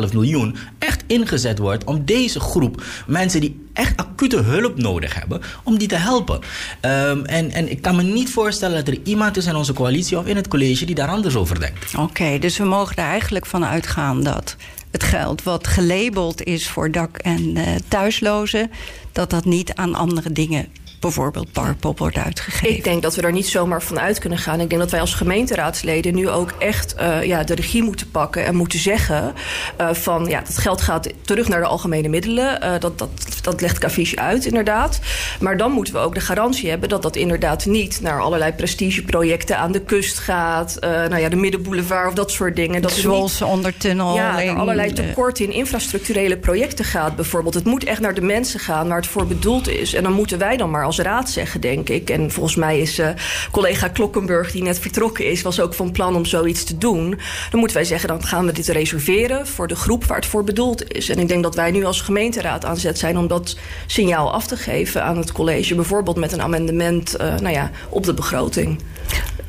S4: 8,5 miljoen echt ingezet wordt om deze groep mensen die echt acute hulp nodig hebben, om die te helpen. Ehm, en, en ik kan me niet voorstellen dat er iemand is in onze coalitie of in het college die daar anders over denkt.
S2: Oké, dus we mogen er eigenlijk van uitgaan dat het geld wat gelabeld is voor dak- en eh, thuislozen, dat dat niet aan andere dingen, bijvoorbeeld Parkpop, wordt uitgegeven.
S5: Ik denk dat we er niet zomaar van uit kunnen gaan. Ik denk dat wij als gemeenteraadsleden nu ook echt eh, ja, de regie moeten pakken en moeten zeggen eh, van ja, dat geld gaat terug naar de algemene middelen. Eh, dat, dat, dat legt Cavish uit, inderdaad. Maar dan moeten we ook de garantie hebben dat dat inderdaad niet naar allerlei prestigeprojecten aan de kust gaat. nou ja, de Middenboulevard of dat soort dingen. Dat
S2: Zwolse ondertunnel.
S5: ja, naar allerlei tekorten in infrastructurele projecten gaat bijvoorbeeld. Het moet echt naar de mensen gaan waar het voor bedoeld is. En dan moeten wij dan maar als raad zeggen, denk ik. En volgens mij is eh, collega Klokkenburg, die net vertrokken is... was ook van plan om zoiets te doen. Dan moeten wij zeggen, dan gaan we dit reserveren... voor de groep waar het voor bedoeld is. En ik denk dat wij nu als gemeenteraad aan zet zijn... om dat signaal af te geven aan het college. Bijvoorbeeld met een amendement eh, nou ja, op de begroting.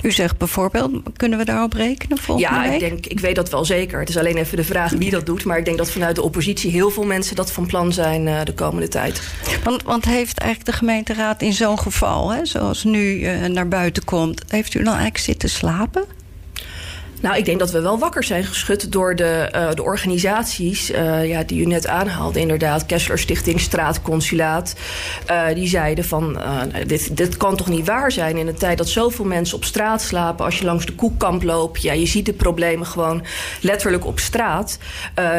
S2: U zegt bijvoorbeeld, kunnen we daarop rekenen volgende
S5: Ja,
S2: week?
S5: ik, denk, ik weet dat wel zeker. Het is alleen even de vraag wie dat doet. Maar ik denk dat vanuit de oppositie heel veel mensen dat van plan zijn eh, de komende tijd.
S2: Want, want heeft eigenlijk de gemeenteraad in zo'n geval, hè, zoals nu eh, naar buiten komt, heeft u dan eigenlijk zitten slapen?
S5: Nou, ik denk dat we wel wakker zijn geschud door de, uh, de organisaties uh, ja, die u net aanhaalde. Inderdaad, Kessler Stichting, Straatconsulaat. Uh, die zeiden van, nou, dit, dit kan toch niet waar zijn in een tijd dat zoveel mensen op straat slapen. Als je langs de koekkamp loopt, ja, je ziet de problemen gewoon letterlijk op straat.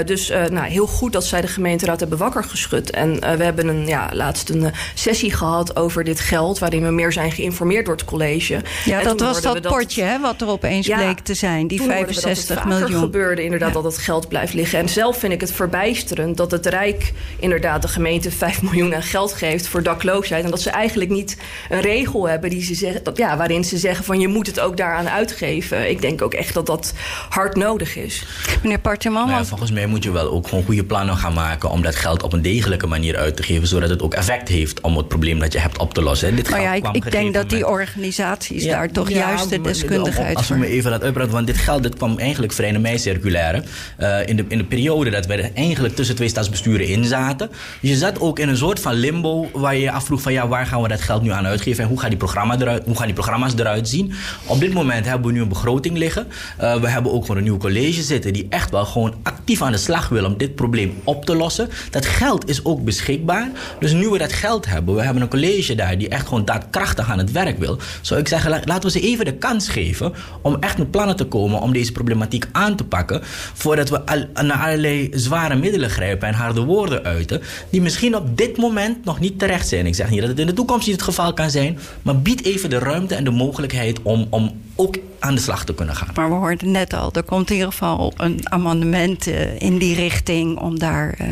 S5: dus nou, heel goed dat zij de gemeenteraad hebben wakker geschud. En we hebben een, ja, laatst een sessie gehad over dit geld... waarin we meer zijn geïnformeerd door het college.
S2: Ja, en dat was dat, dat potje hè, wat er opeens ja, bleek te zijn die 65
S5: dat
S2: miljoen.
S5: gebeurde inderdaad dat het geld blijft liggen. En zelf vind ik het verbijsterend dat het Rijk inderdaad de gemeente 5 miljoen aan geld geeft voor dakloosheid. En dat ze eigenlijk niet een regel hebben die ze zeggen, dat, ja, waarin ze zeggen van je moet het ook daaraan uitgeven. Ik denk ook echt dat dat hard nodig is.
S2: Meneer Parteman.
S4: Nou ja, volgens mij moet je wel ook gewoon goede plannen gaan maken om dat geld op een degelijke manier uit te geven, zodat het ook effect heeft om het probleem dat je hebt op te lossen.
S2: Dit maar ja, ik, ik denk dat die organisaties daar toch juist de deskundigheid
S4: Als we me even laten uitbreiden, want dit geld dit kwam eigenlijk vrij in de mei-circulaire. Uh, in, de, in de periode dat we eigenlijk tussen twee staatsbesturen in zaten. Je zat ook in een soort van limbo waar je je afvroeg van ja, waar gaan we dat geld nu aan uitgeven en hoe gaan die, programma eruit, hoe gaan die programma's eruit zien. Op dit moment hebben we nu een begroting liggen. Uh, we hebben ook gewoon een nieuw college zitten die echt wel gewoon actief aan de slag wil om dit probleem op te lossen. Dat geld is ook beschikbaar. Dus nu we dat geld hebben, we hebben een college daar die echt gewoon daadkrachtig aan het werk wil. Zou ik zeggen, laten we ze even de kans geven om echt met plannen te komen om deze problematiek aan te pakken. Voordat we al, naar allerlei zware middelen grijpen en harde woorden uiten. Die misschien op dit moment nog niet terecht zijn. Ik zeg niet dat het in de toekomst niet het geval kan zijn. Maar bied even de ruimte en de mogelijkheid om, om ook aan de slag te kunnen gaan.
S2: Maar we hoorden net al, er komt in ieder geval een amendement uh, in die richting om daar, uh,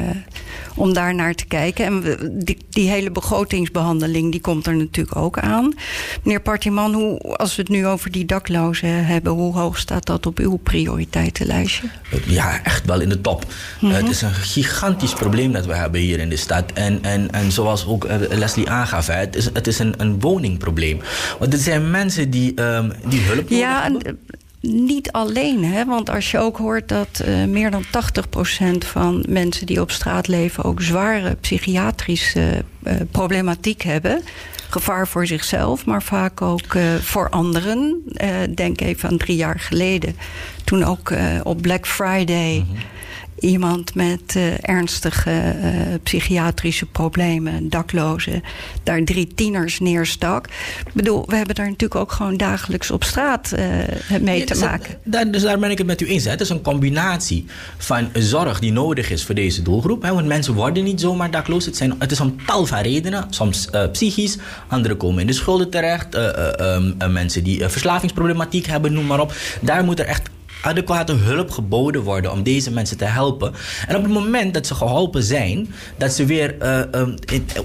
S2: om daar naar te kijken. En we, die, die, hele begrotingsbehandeling die komt er natuurlijk ook aan. Meneer Partiman, hoe, als we het nu over die daklozen hebben, hoe hoog staat dat op uw prioriteitenlijstje?
S4: Ja, echt wel in de top. Mm -hmm. uh, het is een gigantisch probleem dat we hebben hier in de stad. En, en, en zoals ook Leslie aangaf, hè, het is, het is een, een woningprobleem. Want er zijn mensen die, um, die hulp
S2: ja, en, eh, niet alleen, hè? want als je ook hoort dat uh, meer dan 80% van mensen die op straat leven ook zware psychiatrische uh, problematiek hebben. Gevaar voor zichzelf, maar vaak ook uh, voor anderen. denk even aan drie jaar geleden, toen ook op Black Friday. Mm -hmm iemand met uh, ernstige uh, psychiatrische problemen, daklozen, daar drie tieners neerstak. Ik bedoel, we hebben daar natuurlijk ook gewoon dagelijks op straat uh, mee ja, te
S4: dus
S2: maken.
S4: Daar, dus daar ben ik het met u eens. Hè. Het is een combinatie van zorg die nodig is voor deze doelgroep. Hè, want mensen worden niet zomaar dakloos. Het, zijn, het is om tal van redenen. Soms psychisch, anderen komen in de schulden terecht. Um, mensen die verslavingsproblematiek hebben, noem maar op. Daar moet er echt adequate hulp geboden worden om deze mensen te helpen. En op het moment dat ze geholpen zijn, dat ze weer uh, um,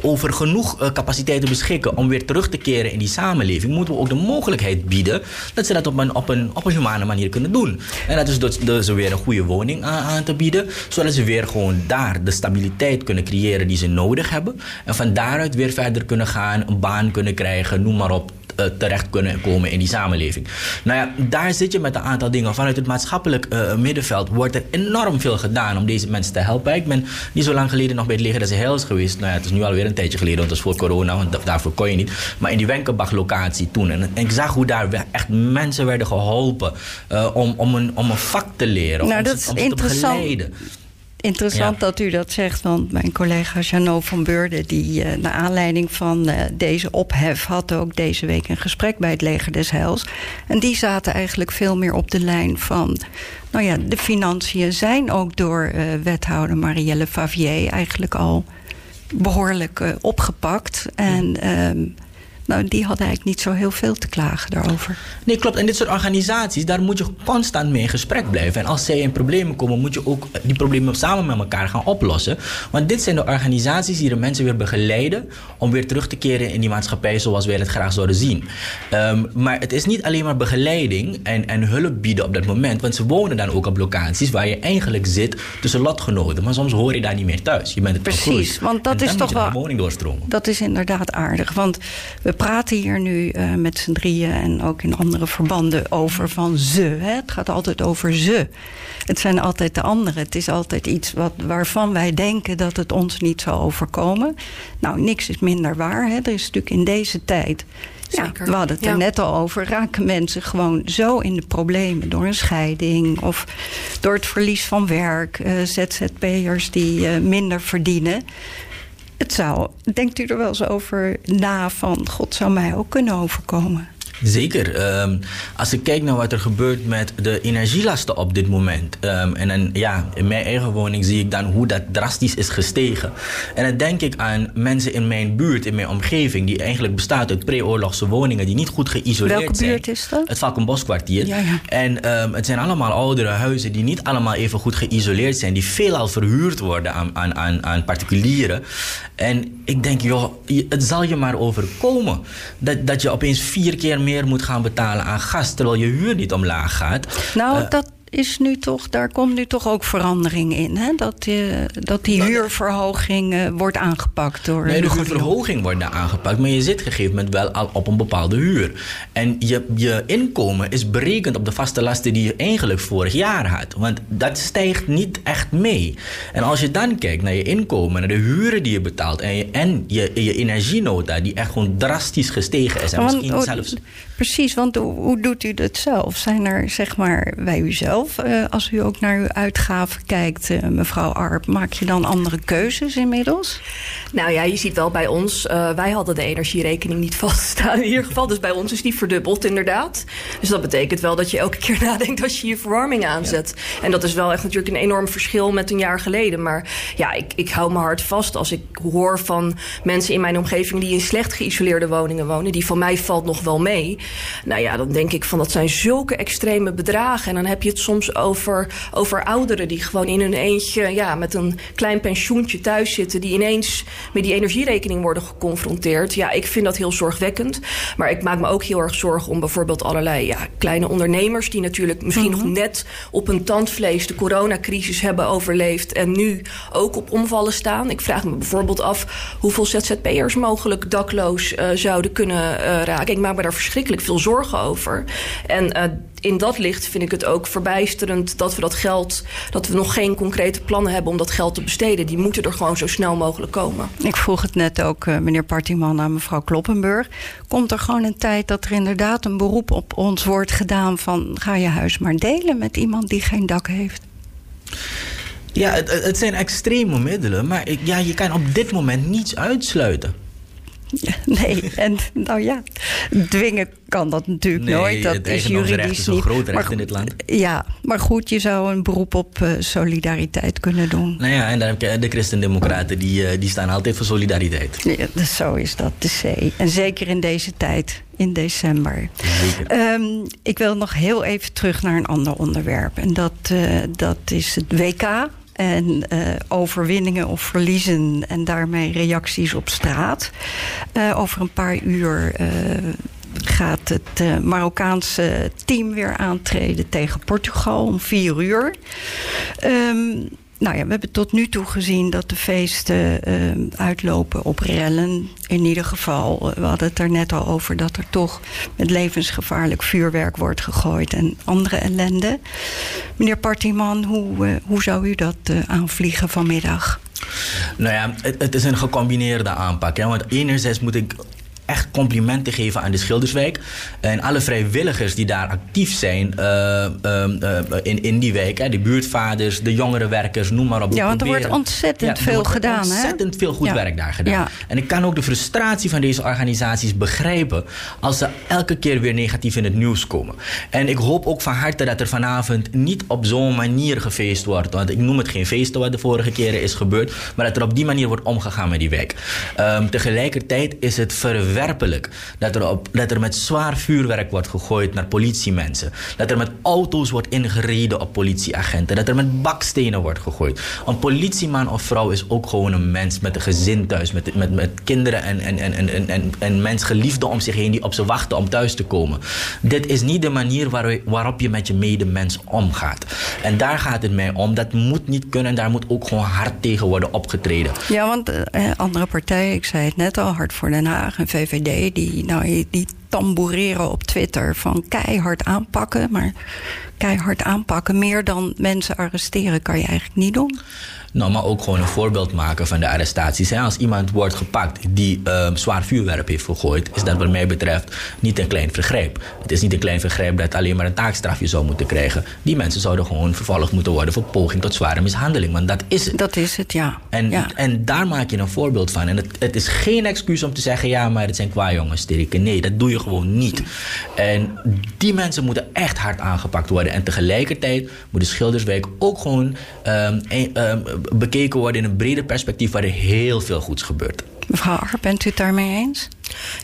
S4: over genoeg uh, capaciteiten beschikken om weer terug te keren in die samenleving, moeten we ook de mogelijkheid bieden dat ze dat op een, op een, op een humane manier kunnen doen. En dat is door, door ze weer een goede woning aan, aan te bieden, zodat ze weer gewoon daar de stabiliteit kunnen creëren die ze nodig hebben. En van daaruit weer verder kunnen gaan, een baan kunnen krijgen, noem maar op terecht kunnen komen in die samenleving. Nou ja, daar zit je met een aantal dingen. Vanuit het maatschappelijk uh, middenveld wordt er enorm veel gedaan om deze mensen te helpen. Ik ben niet zo lang geleden nog bij het leger des Heils geweest. Nou ja, het is nu alweer een tijdje geleden, want dat is voor corona, want daarvoor kon je niet. Maar in die Wenkenbach-locatie toen. En, ik zag hoe daar echt mensen werden geholpen uh, om, om, een, om een vak te leren.
S2: Nou,
S4: om,
S2: dat is
S4: om
S2: interessant.
S4: te begeleiden.
S2: Interessant ja. dat u dat zegt, want mijn collega Janot van Beurden... die uh, naar aanleiding van uh, deze ophef had ook deze week een gesprek bij het Leger des Heils. En die zaten eigenlijk veel meer op de lijn van... nou ja, de financiën zijn ook door uh, wethouder Marielle Favier... eigenlijk al behoorlijk opgepakt. En... Nou, die hadden eigenlijk niet zo heel veel te klagen daarover.
S4: Nee, klopt. En dit soort organisaties, daar moet je constant mee in gesprek blijven. En als zij in problemen komen, moet je ook die problemen samen met elkaar gaan oplossen. Want dit zijn de organisaties die de mensen weer begeleiden om weer terug te keren in die maatschappij zoals wij het graag zouden zien. Um, maar het is niet alleen maar begeleiding en, en hulp bieden op dat moment. Want ze wonen dan ook op locaties waar je eigenlijk zit tussen lotgenoten. Maar soms hoor je daar niet meer thuis. Je bent het
S2: Precies, want dat is toch wel.
S4: woning doorstromen.
S2: Dat is inderdaad aardig. Want we praten hier nu uh, met z'n drieën en ook in andere verbanden over van ze. Hè? Het gaat altijd over ze. Het zijn altijd de anderen. Het is altijd iets wat, waarvan wij denken dat het ons niet zal overkomen. Nou, niks is minder waar. Hè? Er is natuurlijk in deze tijd Ja, we hadden het er
S5: Ja.
S2: net al over. Raken mensen gewoon zo in de problemen door een scheiding of door het verlies van werk? eh, ZZP'ers die eh, minder verdienen. Het zou, denkt u er wel eens over na van God zou mij ook kunnen overkomen?
S4: Zeker. Ehm, als ik kijk naar wat er gebeurt met de energielasten op dit moment. ehm, en dan, ja, in mijn eigen woning zie ik dan hoe dat drastisch is gestegen. En dan denk ik aan mensen in mijn buurt, in mijn omgeving, die eigenlijk bestaat uit pre-oorlogse woningen die niet goed geïsoleerd
S2: Welke
S4: zijn.
S2: buurt is dat?
S4: Het Valkenboskwartier.
S2: Ja, ja.
S4: En ehm, het zijn allemaal oudere huizen die niet allemaal even goed geïsoleerd zijn, die veelal verhuurd worden aan, aan, aan, aan particulieren. En ik denk, joh, het zal je maar overkomen dat, dat je opeens vier keer meer moet gaan betalen aan gas, terwijl je huur niet omlaag gaat.
S2: Nou,
S4: Eh,
S2: dat is nu toch, daar komt nu toch ook verandering in. Hè? Dat, eh, dat die huurverhoging eh, wordt aangepakt door.
S4: Nee, de huurverhoging wordt daar aangepakt, maar je zit op een gegeven moment wel al op een bepaalde huur. En je, je inkomen is berekend op de vaste lasten die je eigenlijk vorig jaar had. Want dat stijgt niet echt mee. En als je dan kijkt naar je inkomen, naar de huren die je betaalt en je, en je, je energienota, die echt gewoon drastisch gestegen is. En
S2: Want,
S4: misschien
S2: oh,
S4: zelfs.
S2: Precies, want hoe, hoe doet u dat zelf? Zijn er, zeg maar, bij uzelf, eh, als u ook naar uw uitgaven kijkt, eh, mevrouw Arp, maak je dan andere keuzes inmiddels?
S5: Nou ja, je ziet wel bij ons, eh, wij hadden de energierekening niet vaststaan in ieder geval. Dus bij ons is die verdubbeld inderdaad. Dus dat betekent wel dat je elke keer nadenkt als je je verwarming aanzet. En dat is wel echt natuurlijk een enorm verschil met een jaar geleden. Maar ja, ik, ik hou me hard vast als ik hoor van mensen in mijn omgeving die in slecht geïsoleerde woningen wonen. Die van mij valt nog wel mee. Nou ja, dan denk ik van dat zijn zulke extreme bedragen. En dan heb je het soms over, over ouderen die gewoon in hun eentje ja, met een klein pensioentje thuis zitten. Die ineens met die energierekening worden geconfronteerd. Ja, ik vind dat heel zorgwekkend. Maar ik maak me ook heel erg zorgen om bijvoorbeeld allerlei ja, kleine ondernemers. Die natuurlijk misschien nog net op hun tandvlees de coronacrisis hebben overleefd. En nu ook op omvallen staan. Ik vraag me bijvoorbeeld af hoeveel ZZP'ers mogelijk dakloos eh, zouden kunnen eh, raken. Ik maak me daar verschrikkelijk veel zorgen over. En eh, in dat licht vind ik het ook verbijsterend dat we dat geld, dat we nog geen concrete plannen hebben om dat geld te besteden. Die moeten er gewoon zo snel mogelijk komen.
S2: Ik vroeg het net ook, eh, meneer Partiman, aan mevrouw Kloppenburg. Komt er gewoon een tijd dat er inderdaad een beroep op ons wordt gedaan van ga je huis maar delen met iemand die geen dak heeft?
S4: Ja, het, het het zijn extreme middelen, maar ik, ja, je kan op dit moment niets uitsluiten.
S2: Nee, en nou ja, dwingen kan dat natuurlijk
S4: Nee,
S2: nooit. Dat is juridisch
S4: is
S2: niet.
S4: groot
S2: Maar
S4: in dit land.
S2: Ja, maar goed, je zou een beroep op eh, solidariteit kunnen doen.
S4: Nou ja, en dan heb je de Christendemocraten, die, eh, die staan altijd voor solidariteit.
S2: Ja, dus zo is dat de zee. En zeker in deze tijd, in december.
S4: Zeker.
S2: Ehm, ik wil nog heel even terug naar een ander onderwerp. En dat, eh, dat is het WK. En eh, overwinningen of verliezen en daarmee reacties op straat. Eh, over een paar uur eh, gaat het Marokkaanse team weer aantreden tegen Portugal om vier uur. Ehm, nou ja, we hebben tot nu toe gezien dat de feesten eh, uitlopen op rellen. In ieder geval, eh, we hadden het er net al over dat er toch met levensgevaarlijk vuurwerk wordt gegooid en andere ellende. Meneer Partiman, hoe, eh, hoe zou u dat eh, aanvliegen vanmiddag?
S4: Nou ja, het, het is een gecombineerde aanpak. Hè? Want enerzijds moet ik echt complimenten geven aan de Schilderswijk. En alle vrijwilligers die daar actief zijn eh, ehm, eh, in, in die wijk. Hè? De buurtvaders, de jongerenwerkers, noem maar op.
S2: Ja, want er wordt ontzettend veel
S4: wordt
S2: gedaan, hè?
S4: Ontzettend veel goed
S2: Ja.
S4: werk daar gedaan.
S2: Ja.
S4: En ik kan ook de frustratie van deze organisaties begrijpen... als ze elke keer weer negatief in het nieuws komen. En ik hoop ook van harte dat er vanavond niet op zo'n manier gefeest wordt. Want ik noem het geen feesten wat de vorige keren is gebeurd... maar dat er op die manier wordt omgegaan met die wijk. Ehm, tegelijkertijd is het dat er, op, dat er met zwaar vuurwerk wordt gegooid naar politiemensen. Dat er met auto's wordt ingereden op politieagenten. Dat er met bakstenen wordt gegooid. Een politieman of vrouw is ook gewoon een mens met een gezin thuis. Met, met, met kinderen en, en, en, en, en, en mensgeliefden om zich heen die op ze wachten om thuis te komen. Dit is niet de manier waar, waarop je met je medemens omgaat. En daar gaat het mij om. Dat moet niet kunnen. Daar moet ook gewoon hard tegen worden opgetreden.
S2: Ja, want eh, andere partijen, ik zei het net al, Hart voor Den Haag en VVD, die, nou, die tamboureren op Twitter van keihard aanpakken. Maar keihard aanpakken. Meer dan mensen arresteren kan je eigenlijk niet doen.
S4: Nou, maar ook gewoon een voorbeeld maken van de arrestaties. Als iemand wordt gepakt die uh, zwaar vuurwerp heeft vergooid, is dat wat mij betreft niet een klein vergrijp. Het is niet een klein vergrijp dat alleen maar een taakstrafje zou moeten krijgen. Die mensen zouden gewoon vervolgd moeten worden voor poging tot zware mishandeling. Want dat is het.
S2: Dat is het, ja.
S4: En,
S2: ja.
S4: en daar maak je een voorbeeld van. En het, het is geen excuus om te zeggen: ja, maar het zijn qua jongens sterke. Nee, dat doe je gewoon niet. En die mensen moeten echt hard aangepakt worden. En tegelijkertijd moet de Schilderswijk ook gewoon um, um, bekeken worden in een breder perspectief waar er heel veel goeds gebeurt.
S2: Mevrouw Ar, bent u het daarmee eens?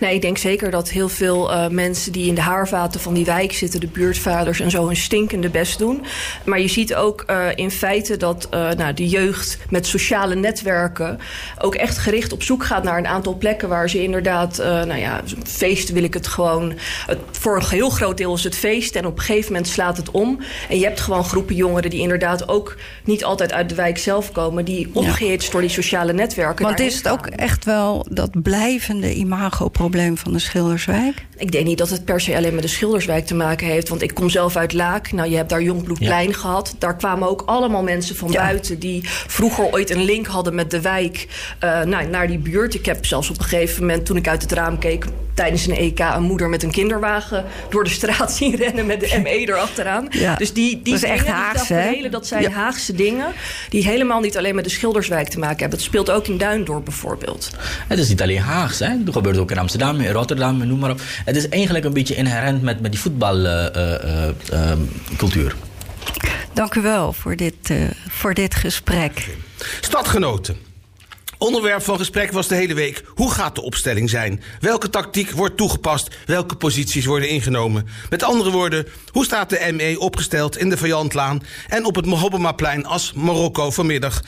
S5: Nee, ik denk zeker dat heel veel uh, mensen die in de haarvaten van die wijk zitten, de buurtvaders en zo, hun stinkende best doen. Maar je ziet ook uh, in feite dat uh, nou, de jeugd met sociale netwerken ook echt gericht op zoek gaat naar een aantal plekken waar ze inderdaad, nou ja, feesten wil ik het gewoon. Het, voor een heel groot deel is het feest en op een gegeven moment slaat het om. En je hebt gewoon groepen jongeren die inderdaad ook niet altijd uit de wijk zelf komen, die opgehitst ja. door die sociale netwerken.
S2: Want is het ook echt wel dat blijvende imago-probleem van de Schilderswijk?
S5: Ik denk niet dat het per se alleen met de Schilderswijk te maken heeft. Want ik kom zelf uit Laak. Nou, je hebt daar Jongbloedplein ja. gehad. Daar kwamen ook allemaal mensen van ja. buiten... die vroeger ooit een link hadden met de wijk uh, nou, naar die buurt. Ik heb zelfs op een gegeven moment, toen ik uit het raam keek... tijdens een EK een moeder met een kinderwagen... door de straat zien rennen met de ME erachteraan.
S2: Ja.
S5: Dus die, die
S2: dat is echt Haagse,
S5: hè? Dat zijn Haagse dingen... die helemaal niet alleen met de Schilderswijk te maken hebben. Het speelt ook in Duindorp bijvoorbeeld.
S4: Het is niet alleen Haags, hè? Dat gebeurt ook in Amsterdam, in Rotterdam, noem maar op. Het is eigenlijk een beetje inherent met, met die voetbalcultuur. Uh, uh, uh,
S2: Dank u wel voor dit, voor dit gesprek.
S6: Stadgenoten. Onderwerp van gesprek was de hele week: hoe gaat de opstelling zijn? Welke tactiek wordt toegepast? Welke posities worden ingenomen? Met andere woorden, hoe staat de ME opgesteld in de Vijandlaan en op het Mohobbemaplein als Marokko vanmiddag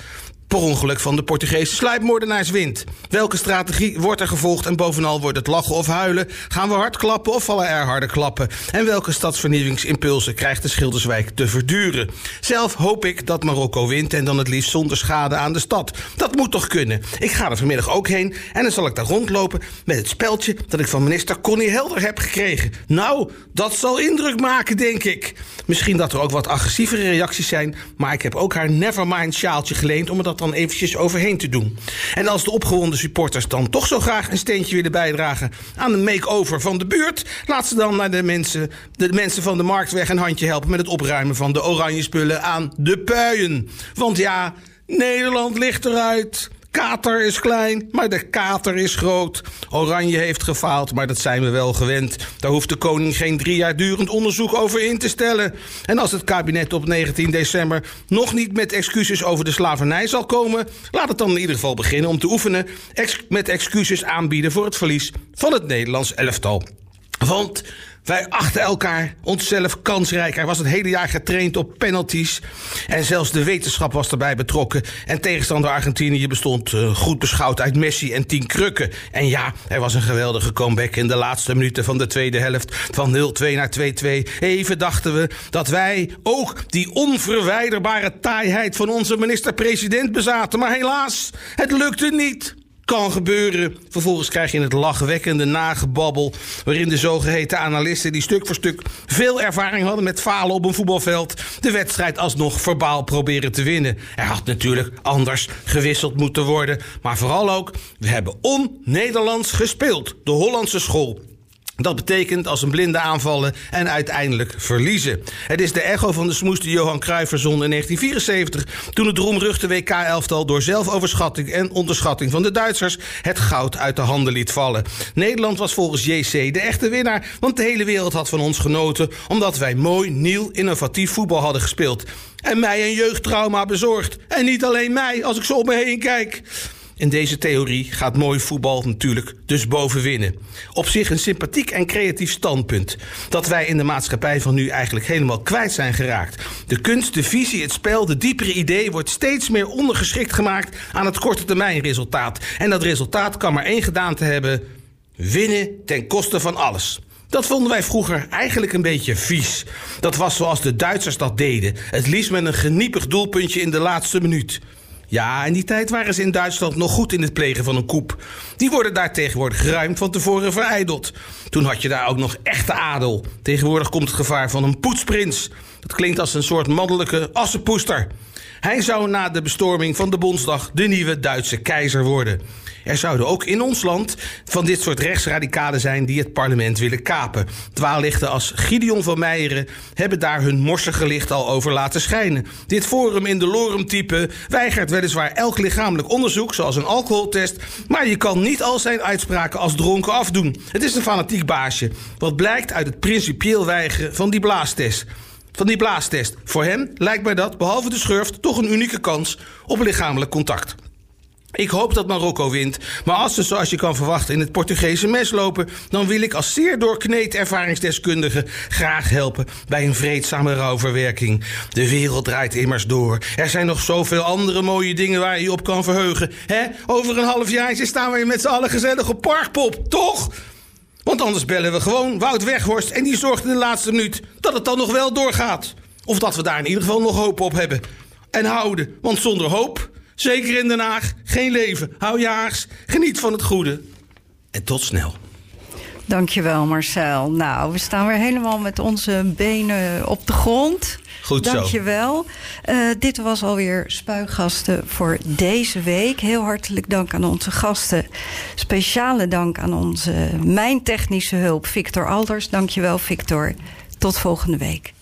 S6: per ongeluk van de Portugese sluipmoordenaars wint. Welke strategie wordt er gevolgd en bovenal wordt het lachen of huilen? Gaan we hard klappen of vallen er harde klappen? En welke stadsvernieuwingsimpulsen krijgt de Schilderswijk te verduren? Zelf hoop ik dat Marokko wint en dan het liefst zonder schade aan de stad. Dat moet toch kunnen? Ik ga er vanmiddag ook heen en dan zal ik daar rondlopen met het speldje dat ik van minister Connie Helder heb gekregen. Nou, dat zal indruk maken, denk ik. Misschien dat er ook wat agressievere reacties zijn, maar ik heb ook haar Nevermind sjaaltje geleend om dat dan eventjes overheen te doen. En als de opgewonden supporters dan toch zo graag een steentje willen bijdragen aan een make-over van de buurt, laat ze dan naar de mensen, de mensen van de Marktweg een handje helpen met het opruimen van de oranje spullen aan de puien. Want ja, Nederland ligt eruit. Kater is klein, maar de kater is groot. Oranje heeft gefaald, maar dat zijn we wel gewend. Daar hoeft de koning geen drie jaar durend onderzoek over in te stellen. En als het kabinet op 19 december nog niet met excuses over de slavernij zal komen, laat het dan in ieder geval beginnen om te oefenen met excuses aanbieden voor het verlies van het Nederlands elftal. Want wij achten elkaar onszelf kansrijk. Hij was het hele jaar getraind op penalties. En zelfs de wetenschap was erbij betrokken. En tegenstander Argentinië bestond uh, goed beschouwd uit Messi en tien krukken. En ja, er was een geweldige comeback in de laatste minuten van de tweede helft. Van 0-2 naar 2-2. Even dachten we dat wij ook die onverwijderbare taaiheid van onze minister-president bezaten. Maar helaas, het lukte niet kan gebeuren. Vervolgens krijg je het lachwekkende nagebabbel... waarin de zogeheten analisten die stuk voor stuk veel ervaring hadden... met falen op een voetbalveld... de wedstrijd alsnog verbaal proberen te winnen. Er had natuurlijk anders gewisseld moeten worden. Maar vooral ook, we hebben on-Nederlands gespeeld. De Hollandse school. Dat betekent als een blinde aanvallen en uiteindelijk verliezen. Het is de echo van de smoes die Johan Cruijff in 1974... toen het roemruchte WK-elftal door zelfoverschatting en onderschatting van de Duitsers... het goud uit de handen liet vallen. Nederland was volgens JC de echte winnaar... want de hele wereld had van ons genoten... omdat wij mooi, nieuw, innovatief voetbal hadden gespeeld. En mij een jeugdtrauma bezorgd. En niet alleen mij, als ik zo om me heen kijk... In deze theorie gaat mooi voetbal natuurlijk dus bovenwinnen. Op zich een sympathiek en creatief standpunt. Dat wij in de maatschappij van nu eigenlijk helemaal kwijt zijn geraakt. De kunst, de visie, het spel, de diepere idee wordt steeds meer ondergeschikt gemaakt aan het korte termijn resultaat. En dat resultaat kan maar één gedaante hebben: winnen ten koste van alles. Dat vonden wij vroeger eigenlijk een beetje vies. Dat was zoals de Duitsers dat deden. Het liefst met een geniepig doelpuntje in de laatste minuut. Ja, in die tijd waren ze in Duitsland nog goed in het plegen van een koep. Die worden daar tegenwoordig ruim van tevoren verijdeld. Toen had je daar ook nog echte adel. Tegenwoordig komt het gevaar van een poetsprins. Dat klinkt als een soort mannelijke assenpoester. Hij zou na de bestorming van de Bondsdag de nieuwe Duitse keizer worden. Er zouden ook in ons land van dit soort rechtsradicalen zijn die het parlement willen kapen. Dwaallichten als Gideon van Meijeren hebben daar hun morsige licht al over laten schijnen. Dit forum in de Lorem-type weigert weliswaar elk lichamelijk onderzoek, zoals een alcoholtest, maar je kan niet al zijn uitspraken als dronken afdoen. Het is een fanatiek baasje, wat blijkt uit het principieel weigeren van die blaastest van die blaastest. Voor hem lijkt mij dat, behalve de schurft, toch een unieke kans op lichamelijk contact. Ik hoop dat Marokko wint, maar als ze zoals je kan verwachten in het Portugese mes lopen, dan wil ik als zeer doorkneed ervaringsdeskundige graag helpen bij een vreedzame rouwverwerking. De wereld draait immers door. Er zijn nog zoveel andere mooie dingen waar je je op kan verheugen. Hè? Over een half jaar staan we met z'n allen gezellig op Parkpop, toch? Want anders bellen we gewoon Wout Weghorst en die zorgt in de laatste minuut dat het dan nog wel doorgaat. Of dat we daar in ieder geval nog hoop op hebben. En houden, want zonder hoop, zeker in Den Haag, geen leven. Hou jaars, geniet van het goede en tot snel.
S2: Dankjewel Marcel. Nou, we staan weer helemaal met onze benen op de grond.
S6: Goed zo.
S2: Dankjewel. Uh, dit was alweer Spuigasten voor deze week. Heel hartelijk dank aan onze gasten. Speciale dank aan onze mijn technische hulp Victor Alders. Dankjewel Victor. Tot volgende week.